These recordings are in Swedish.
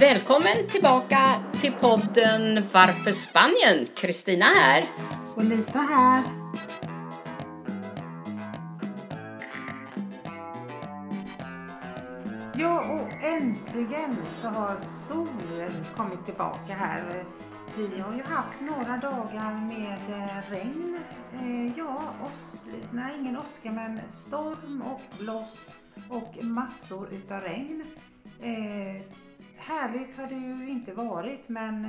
Välkommen tillbaka till podden Varför Spanien? Kristina här. Och Lisa här. Ja, och äntligen så har solen kommit tillbaka här. Vi har ju haft några dagar med eh, regn. Eh, ja, os nej, ingen åska men storm och blåst och massor utav regn. Eh, Härligt har det ju inte varit men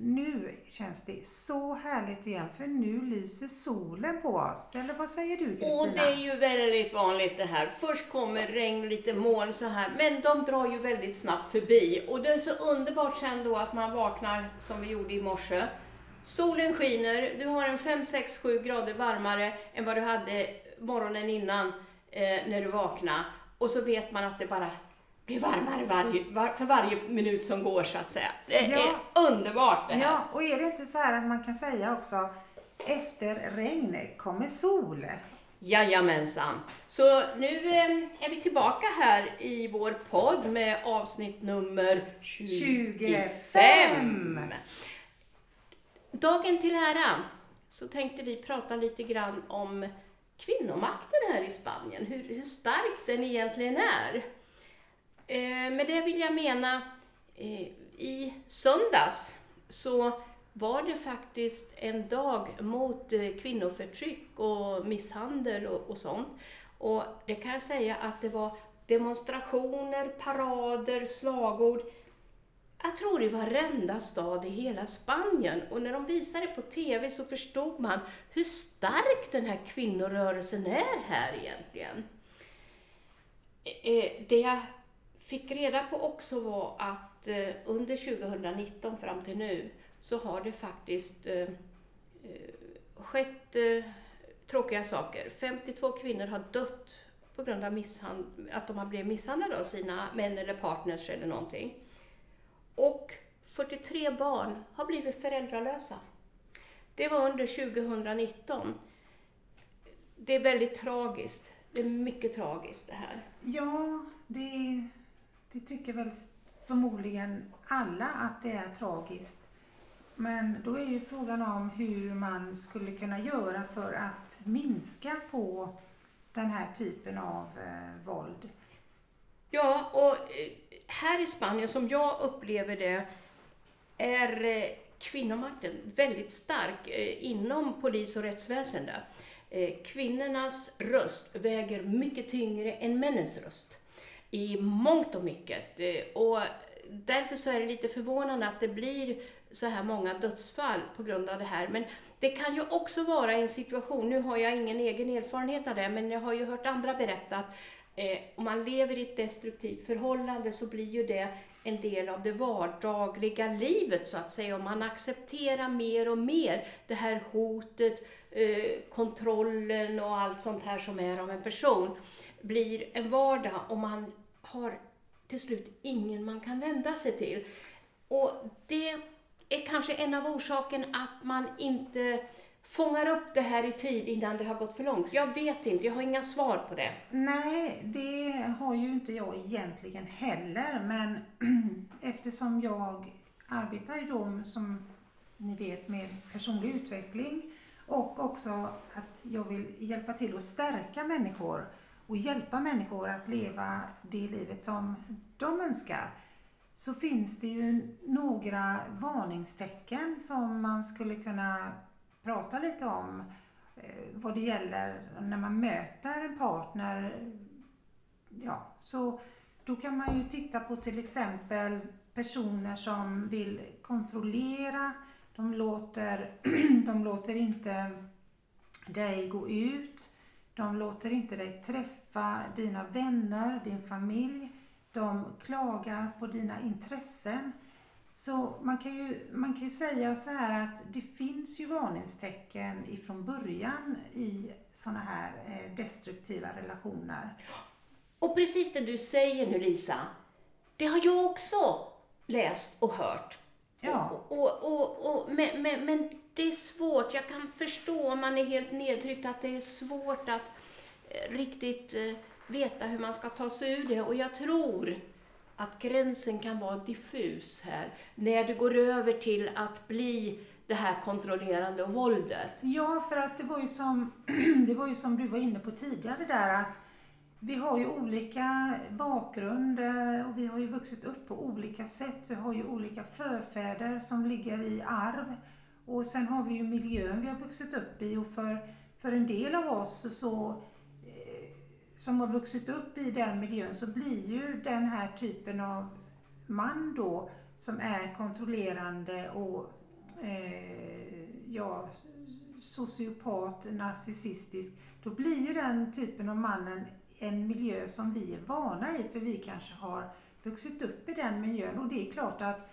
nu känns det så härligt igen för nu lyser solen på oss. Eller vad säger du Kristina? Och det är ju väldigt vanligt det här. Först kommer regn, lite moln så här, men de drar ju väldigt snabbt förbi. Och det är så underbart sen då att man vaknar som vi gjorde i morse. Solen skiner, du har en 5, 6, 7 grader varmare än vad du hade morgonen innan eh, när du vaknade. Och så vet man att det bara blir varmare varje, var, för varje minut som går så att säga. Det Ja. är underbart det här. Ja, och är det inte så här att man kan säga också efter regn kommer sol? Jajamensan. Så nu eh, är vi tillbaka här i vår podd med avsnitt nummer 25. 25. Dagen till ära så tänkte vi prata lite grann om kvinnomakten här i Spanien, hur, hur stark den egentligen är. Eh, med det vill jag mena, eh, i söndags så var det faktiskt en dag mot eh, kvinnoförtryck och misshandel och, och sånt. Och det kan jag säga att det var demonstrationer, parader, slagord. Jag tror i varenda stad i hela Spanien. Och när de visade det på TV så förstod man hur stark den här kvinnorörelsen är här egentligen. Eh, eh, det jag fick reda på också var att eh, under 2019 fram till nu så har det faktiskt eh, eh skett eh, tråkiga saker. 52 kvinnor har dött på grund av att de har blivit misshandlade av sina män eller partners eller någonting. Och 43 barn har blivit föräldralösa. Det var under 2019. Det är väldigt tragiskt. Det är mycket tragiskt det här. Ja, det, är det tycker väl förmodligen alla att det är tragiskt. Men då är ju frågan om hur man skulle kunna göra för att minska på den här typen av eh, våld. Ja, och eh, här i Spanien, som jag upplever det, är eh, kvinnomakten väldigt stark eh, inom polis och rättsväsende. Kvinnornas röst väger mycket tyngre än männens röst i mångt och mycket. Eh, och därför så är det lite förvånande att det blir så här många dödsfall på grund av det här. Men det kan ju också vara en situation, nu har jag ingen egen erfarenhet av det, men jag har ju hört andra berätta att eh, om man lever i ett destruktivt förhållande så blir ju det en del av det vardagliga livet så att säga. Om man accepterar mer och mer det här hotet, eh, kontrollen och allt sånt här som är av en person blir en vardag och man har till slut ingen man kan vända sig till. Och det är kanske en av orsaken att man inte fångar upp det här i tid innan det har gått för långt. Jag vet inte, jag har inga svar på det. Nej, det har ju inte jag egentligen heller. Men eftersom jag arbetar i då som ni vet med personlig utveckling och också att jag vill hjälpa till att stärka människor och hjälpa människor att leva det livet som de önskar så finns det ju några varningstecken som man skulle kunna prata lite om eh, vad det gäller när man möter en partner. Ja, så då kan man ju titta på till exempel personer som vill kontrollera. De låter, de låter inte dig gå ut. De låter inte dig träffa dina vänner, din familj. De klagar på dina intressen. Så man kan, ju, man kan ju säga så här att det finns ju varningstecken ifrån början i sådana här eh, destruktiva relationer. Och precis det du säger nu Lisa, det har jag också läst och hört. Ja. Och, och, och, och, men, men, men det är svårt, jag kan förstå om man är helt nedtryckt att det är svårt att eh, riktigt eh, veta hur man ska ta sig ur det. Och jag tror att gränsen kan vara diffus här, när det går över till att bli det här kontrollerande och våldet? Ja, för att det var ju som, det var ju som du var inne på tidigare där att vi har ju olika bakgrunder och vi har ju vuxit upp på olika sätt. Vi har ju olika förfäder som ligger i arv. Och sen har vi ju miljön vi har vuxit upp i och för, för en del av oss så eh, som har vuxit upp i den miljön så blir ju den här typen av man då som är kontrollerande och eh, ja, sociopat, narcissistisk, då blir ju den typen av mannen en miljö som vi är vana i för vi kanske har vuxit upp i den miljön. Och det är klart att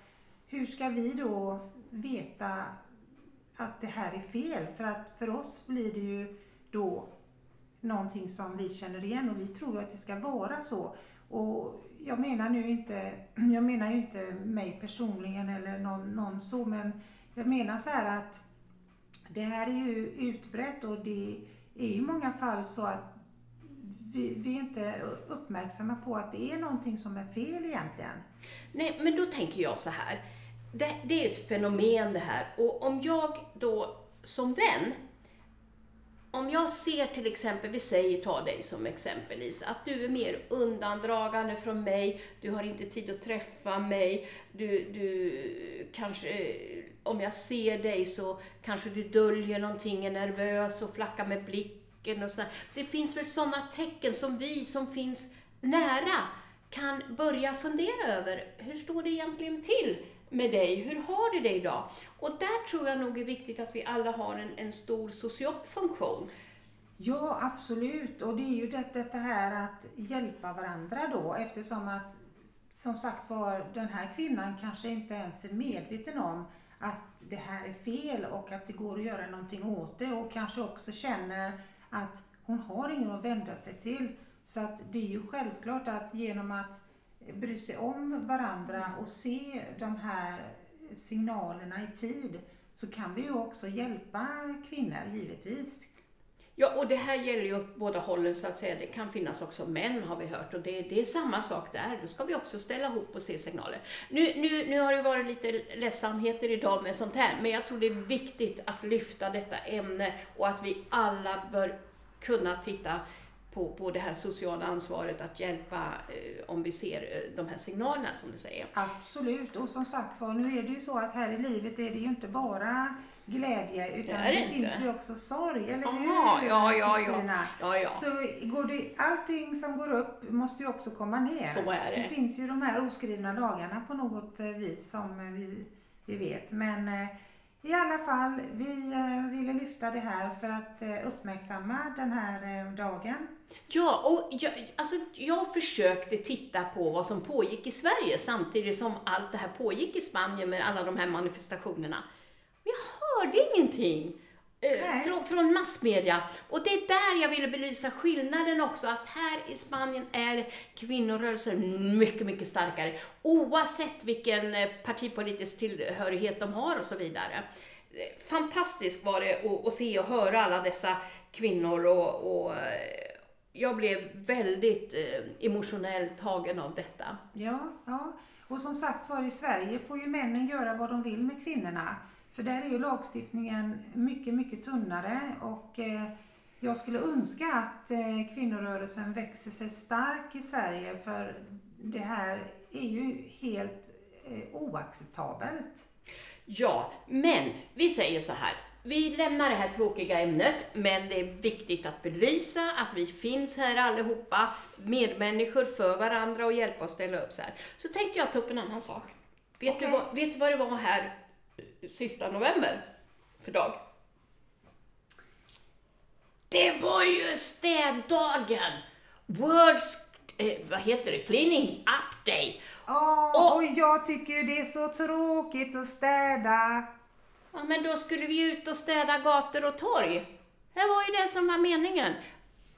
hur ska vi då veta att det här är fel? För att för oss blir det ju då någonting som vi känner igen och vi tror att det ska vara så. Och jag menar nu inte, jag menar ju inte mig personligen eller någon, någon så men jag menar så här att det här är ju utbrett och det är i många fall så att vi, vi är inte uppmärksamma på att det är någonting som är fel egentligen. Nej, men då tänker jag så här. Det, det är ett fenomen det här. Och om jag då som vän, om jag ser till exempel, vi säger ta dig som exempel Lisa, att du är mer undandragande från mig, du har inte tid att träffa mig, du, du kanske, eh, om jag ser dig så kanske du döljer någonting, är nervös och flackar med blicken. och sådär. Det finns väl sådana tecken som vi som finns nära kan börja fundera över. Hur står det egentligen till med dig? Hur har du det idag? Och där tror jag nog är viktigt att vi alla har en, en stor social funktion. Ja, absolut. Och det är ju det, detta här att hjälpa varandra då eftersom att som sagt var den här kvinnan kanske inte ens är medveten om att det här är fel och att det går att göra någonting åt det och kanske också känner att hon har ingen att vända sig till. Så att det är ju självklart att genom att bry sig om varandra och se de här signalerna i tid så kan vi ju också hjälpa kvinnor givetvis. Ja, och det här gäller ju åt båda hållen så att säga. Det kan finnas också män har vi hört och det, det är samma sak där. Då ska vi också ställa ihop och se signaler. Nu, nu, nu har det varit lite ledsamheter idag med sånt här, men jag tror det är viktigt att lyfta detta ämne och att vi alla bör kunna titta på, på det här sociala ansvaret att hjälpa eh, om vi ser eh, de här signalerna som du säger. Absolut, och som sagt var, nu är det ju så att här i livet är det ju inte bara glädje utan det, det, finns ju också sorg, eller Aha, hur ja, ja, Kristina? Ja, ja. Så går det, allting som går upp måste ju också komma ner. Så är det. Det finns ju de här oskrivna lagarna på något eh, vis som vi, vi vet. Men i alla fall, vi eh, ville lyfta det här för att eh, uppmärksamma den här eh, dagen. Ja, och jag, alltså, jag försökte titta på vad som pågick i Sverige samtidigt som allt det här pågick i Spanien med alla de här manifestationerna. Men jag hörde ingenting eh, från, från massmedia. Och det är där jag ville belysa skillnaden också, att här i Spanien är kvinnorörelsen mycket, mycket starkare. Oavsett vilken eh, partipolitisk tillhörighet de har och så vidare. Eh, fantastiskt var det att, att se och höra alla dessa kvinnor och, och jag blev väldigt emotionellt tagen av detta. Ja, ja. Och som sagt var i Sverige får ju männen göra vad de vill med kvinnorna. För där är ju lagstiftningen mycket, mycket tunnare och eh, jag skulle önska att eh, kvinnorörelsen växer sig stark i Sverige för det här är ju helt eh, oacceptabelt. Ja, men vi säger så här. Vi lämnar det här tråkiga ämnet, men det är viktigt att belysa att vi finns här allihopa, medmänniskor för varandra och hjälpa oss ställa upp så här. Så tänkte jag ta upp en annan sak. Vet, okay. du, vad, vet du vad det var här sista november för dag? Det var ju städdagen! World's, eh, vad heter det, Cleaning Up Day. Oh, och, och jag tycker det är så tråkigt att städa. Ja, men då skulle vi ut och städa gator och torg. Det var ju det som var meningen.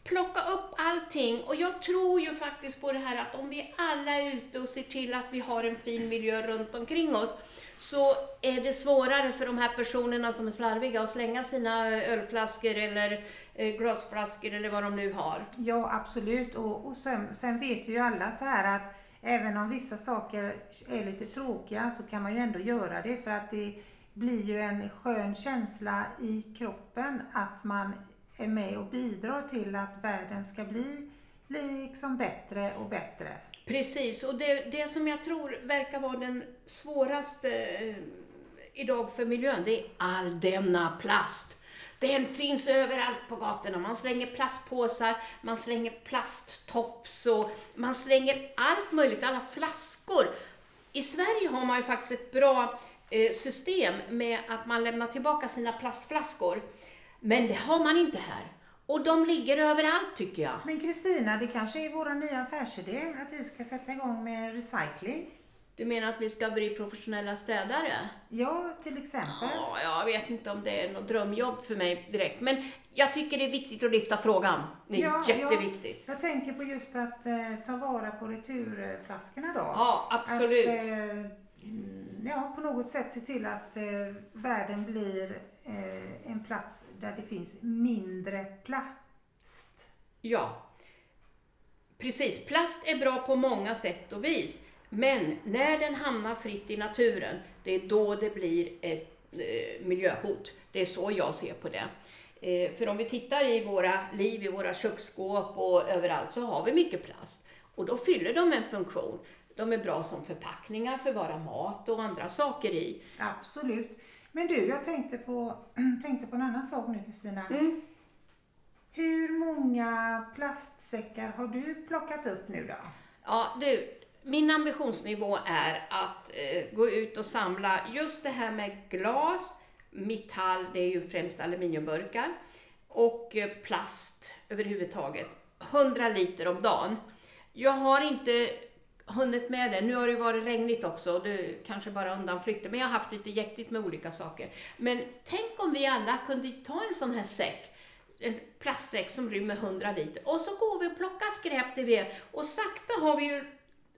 Plocka upp allting. Och jag tror ju faktiskt på det här att om vi alla är ute och ser till att vi har en fin miljö runt omkring oss, så är det svårare för de här personerna som är slarviga att slänga sina eh, ölflaskor eller eh, glasflaskor eller vad de nu har. Ja, absolut. Och, och sen, sen vet vi ju alla så här att även om vissa saker är lite tråkiga så kan man ju ändå göra det för att det blir ju en skön känsla i kroppen att man är med och bidrar till att världen ska bli liksom bättre och bättre. Precis, och det, det som jag tror verkar vara den svåraste eh, idag för miljön, det är all denna plast. Den finns överallt på gatorna. Man slänger plastpåsar, man slänger plasttops och man slänger allt möjligt, alla flaskor. I Sverige har man ju faktiskt ett bra eh, system med att man lämnar tillbaka sina plastflaskor. Men det har man inte här. Och de ligger överallt tycker jag. Men Kristina, det kanske är vår nya affärsidé att vi ska sätta igång med recycling? Du menar att vi ska bli professionella städare? Ja, till exempel. Ja, jag vet inte om det är något drömjobb för mig direkt, men jag tycker det är viktigt att lyfta frågan. Det är Ja, jätteviktigt. Jag tänker på just att eh, ta vara på returflaskorna då. Ja, absolut. Att, eh, mm, ja, på något sätt se till att eh, världen blir eh, en plats där det finns mindre plast. Ja, precis. Plast är bra på många sätt och vis. Men när den hamnar fritt i naturen, det är då det blir ett eh, miljöhot. Det är så jag ser på det. Eh, för om vi tittar i våra liv, i våra köksskåp och överallt så har vi mycket plast. Och då fyller de en funktion. De är bra som förpackningar, förvara mat och andra saker i. Absolut. Men du, jag tänkte på, tänkte på en annan sak nu Kristina. Mm. Hur många plastsäckar har du plockat upp nu då? Ja, du, min ambitionsnivå är att eh, gå ut och samla just det här med glas, metall, det är ju främst aluminiumburkar, och eh, plast överhuvudtaget. 100 liter om dagen. Jag har inte hunnit med det. Nu har det varit regnigt också och det kanske bara undanflykter, men jag har haft lite jäktigt med olika saker. Men tänk om vi alla kunde ta en sån här säck en plastsäck som rymmer 100 liter och så går vi och plockar skräp det vi är och sakta har vi ju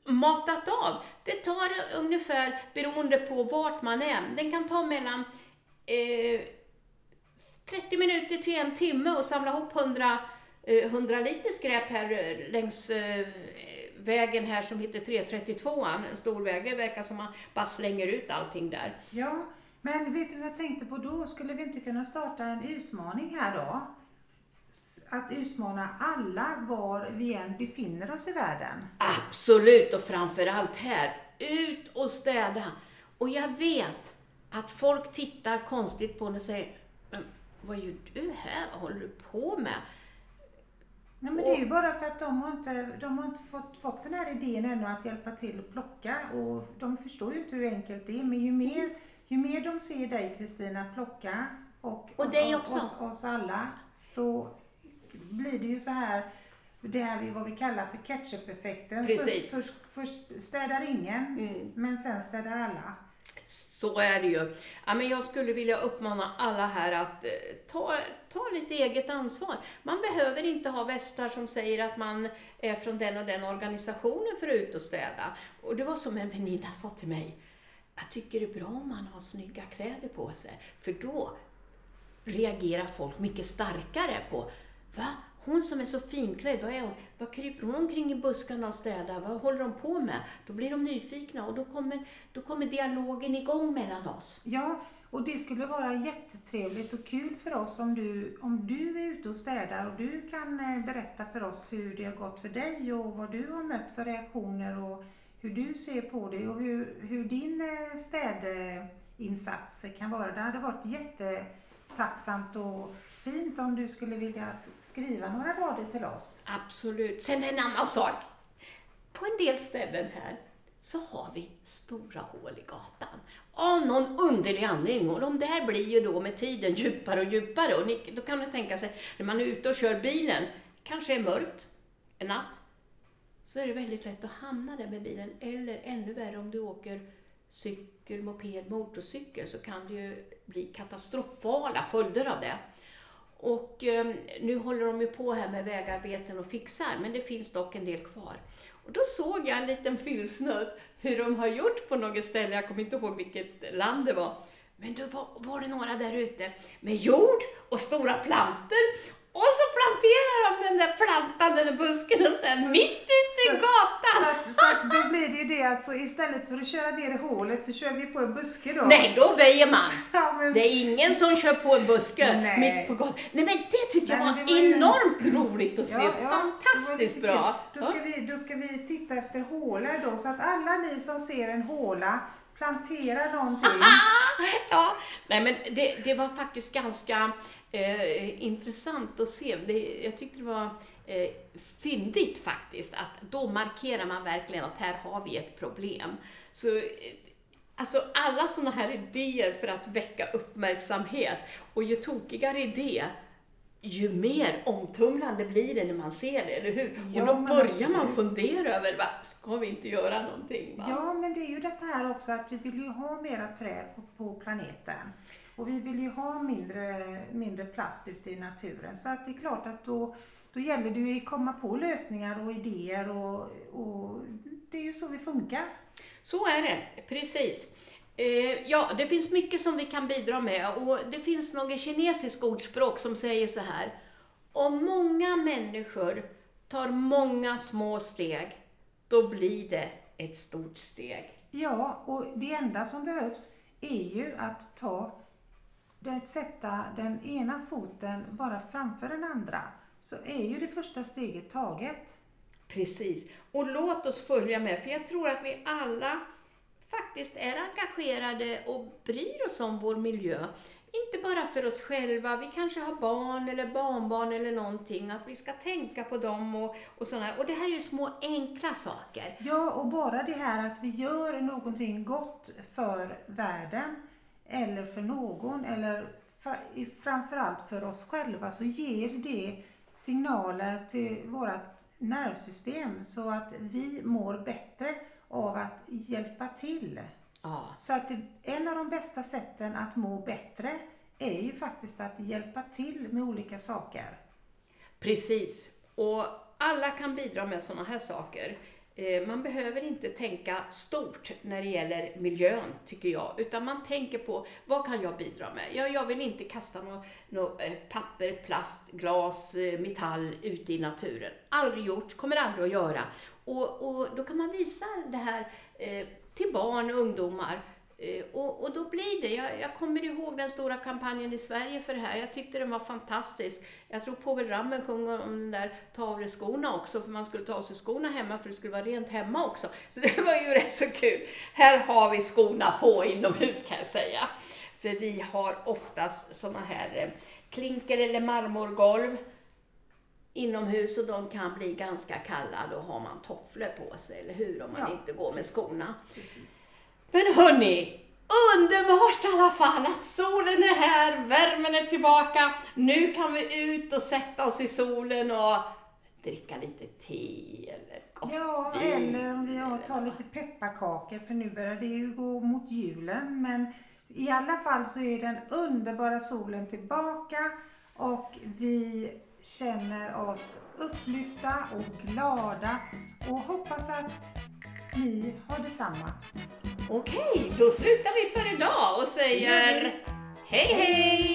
matat av. Det tar ungefär, beroende på vart man är, den kan ta mellan eh, 30 minuter till en timme och samla ihop 100, eh, 100 liter skräp här eh, längs eh, vägen här som heter 332 en stor väg. Det verkar som man bara slänger ut allting där. Ja, men vet du vad jag tänkte på då? Skulle vi inte kunna starta en utmaning här då? Att utmana alla var vi än befinner oss i världen. Absolut, och framförallt här. Ut och städa. Och jag vet att folk tittar konstigt på en och säger, men vad gör du här? Vad håller du på med? Nej, men det är ju bara för att de har inte, de har inte fått, fått den här idén ännu att hjälpa till att plocka och de förstår ju inte hur enkelt det är. Men ju mer, ju mer de ser dig Kristina plocka och, Och också. Oss, oss alla så blir det ju så här, det här vi, vad vi kallar för ketchup-effekten. Först, först, först städar ingen, Mm. men sen städar alla. Så är det ju. Ja, men jag skulle vilja uppmana alla här att eh, ta, ta lite eget ansvar. Man behöver inte ha västar som säger att man är från den och den organisationen för att ut och städa. Och det var som en väninna sa till mig. Jag tycker det är bra om man har snygga kläder på sig, för då reagerar folk mycket starkare på Va? Hon som är så finklädd, vad är hon? Vad kryper hon omkring i buskarna och städar? Vad håller de på med? Då blir de nyfikna och då kommer, då kommer dialogen igång mellan oss. Ja, och det skulle vara jättetrevligt och kul för oss om du, om du är ute och städar och du kan eh, berätta för oss hur det har gått för dig och vad du har mött för reaktioner och hur du ser på det och hur, hur din eh, städinsats kan vara. Det hade varit jättetacksamt och fint om du skulle vilja skriva några rader till oss. Absolut. Sen en annan sak. På en del ställen här så har vi stora hål i gatan. Av någon underlig anledning. Och de där blir ju då med tiden djupare och djupare. Och ni, då kan du tänka sig, när man är ute och kör bilen, kanske är mörkt en natt, så är det väldigt lätt att hamna där med bilen. Eller ännu värre om du åker cykel, moped, motorcykel så kan det ju bli katastrofala följder av det. Och eh, nu håller de ju på här med vägarbeten och fixar, men det finns dock en del kvar. Och då såg jag en liten filmsnutt hur de har gjort på något ställe, jag kommer inte ihåg vilket land det var. Men då var, var det några där ute med jord och stora plantor och så planterar de den där plantan eller busken och sen mitt ute en gata! Så, att, så att då blir det ju det alltså istället för att köra ner i hålet så kör vi på en buske då. Nej, då väjer man. Ja, men, Det är ingen som kör på en buske Nej. mitt på gatan. Nej men det tyckte jag var, var enormt roligt att se. Ja, ja, Fantastiskt bra. Då ska, vi, då ska vi titta efter hålor då, så att alla ni som ser en håla, plantera någonting. Ja, nej men det, det var faktiskt ganska eh, intressant att se. Det, jag tyckte det var eh, fyndigt faktiskt, att då markerar man verkligen att här har vi ett problem. Så eh, Alltså alla sådana här idéer för att väcka uppmärksamhet och ju tokigare idé, ju mer omtumlande blir det när man ser det, eller hur? Ja, och då börjar man fundera över, va, ska vi inte göra någonting? Va? Ja, men det är ju detta här också att vi vill ju ha mera träd på, på planeten. Och vi vill ju ha mindre, mindre plast ute i naturen. Så att det är klart att då, då gäller det ju att komma på lösningar och idéer och, och det är ju så vi funkar. Så är det, precis. Eh, ja, det finns mycket som vi kan bidra med och det finns något kinesiskt ordspråk som säger så här. Om många människor tar många små steg, då blir det ett stort steg. Ja, och det enda som behövs är ju att ta, sätta den ena foten bara framför den andra. Så är ju det första steget taget. Precis. Och låt oss följa med, för jag tror att vi alla faktiskt är engagerade och bryr oss om vår miljö. Inte bara för oss själva, vi kanske har barn eller barnbarn eller någonting, att vi ska tänka på dem och, och sådana. Och det här är ju små enkla saker. Ja, och bara det här att vi gör någonting gott för världen eller för någon eller framförallt för oss själva så ger det signaler till vårt nervsystem så att vi mår bättre av att hjälpa till. Ja, Så att det, en av de bästa sätten att må bättre är ju faktiskt att hjälpa till med olika saker. precis. Och alla kan bidra med sådana här saker. Eh, man behöver inte tänka stort när det gäller miljön, tycker jag, utan man tänker på vad kan jag bidra med? Jag, jag vill inte kasta något nå, eh, papper, plast, glas, eh, metall ute i naturen. Aldrig gjort, kommer aldrig att göra. Och, och då kan man visa det här eh, till barn och ungdomar. Eh, Och, och då blir det, jag, jag kommer ihåg den stora kampanjen i Sverige för det här. Jag tyckte den var fantastisk. Jag tror Povel Ramel sjöng om den där ta av dig skorna också, för man skulle ta av sig skorna hemma för det skulle vara rent hemma också. Så det var ju rätt så kul. Här har vi skorna på inomhus kan jag säga. För vi har oftast såna här eh, klinker eller marmorgolv inomhus och de kan bli ganska kalla. Då har man tofflor på sig, eller hur? Om man Ja, inte går med skorna. Precis. Men hörni, underbart i alla fall att solen är här, värmen är tillbaka. Nu kan vi ut och sätta oss i solen och dricka lite te eller gott Ja, vin eller om vi tar lite pepparkakor för nu börjar det ju gå mot julen. Men i alla fall så är den underbara solen tillbaka och vi känner oss upplyfta och glada och hoppas att ni har detsamma. Okej, då slutar vi för idag och säger hej hej!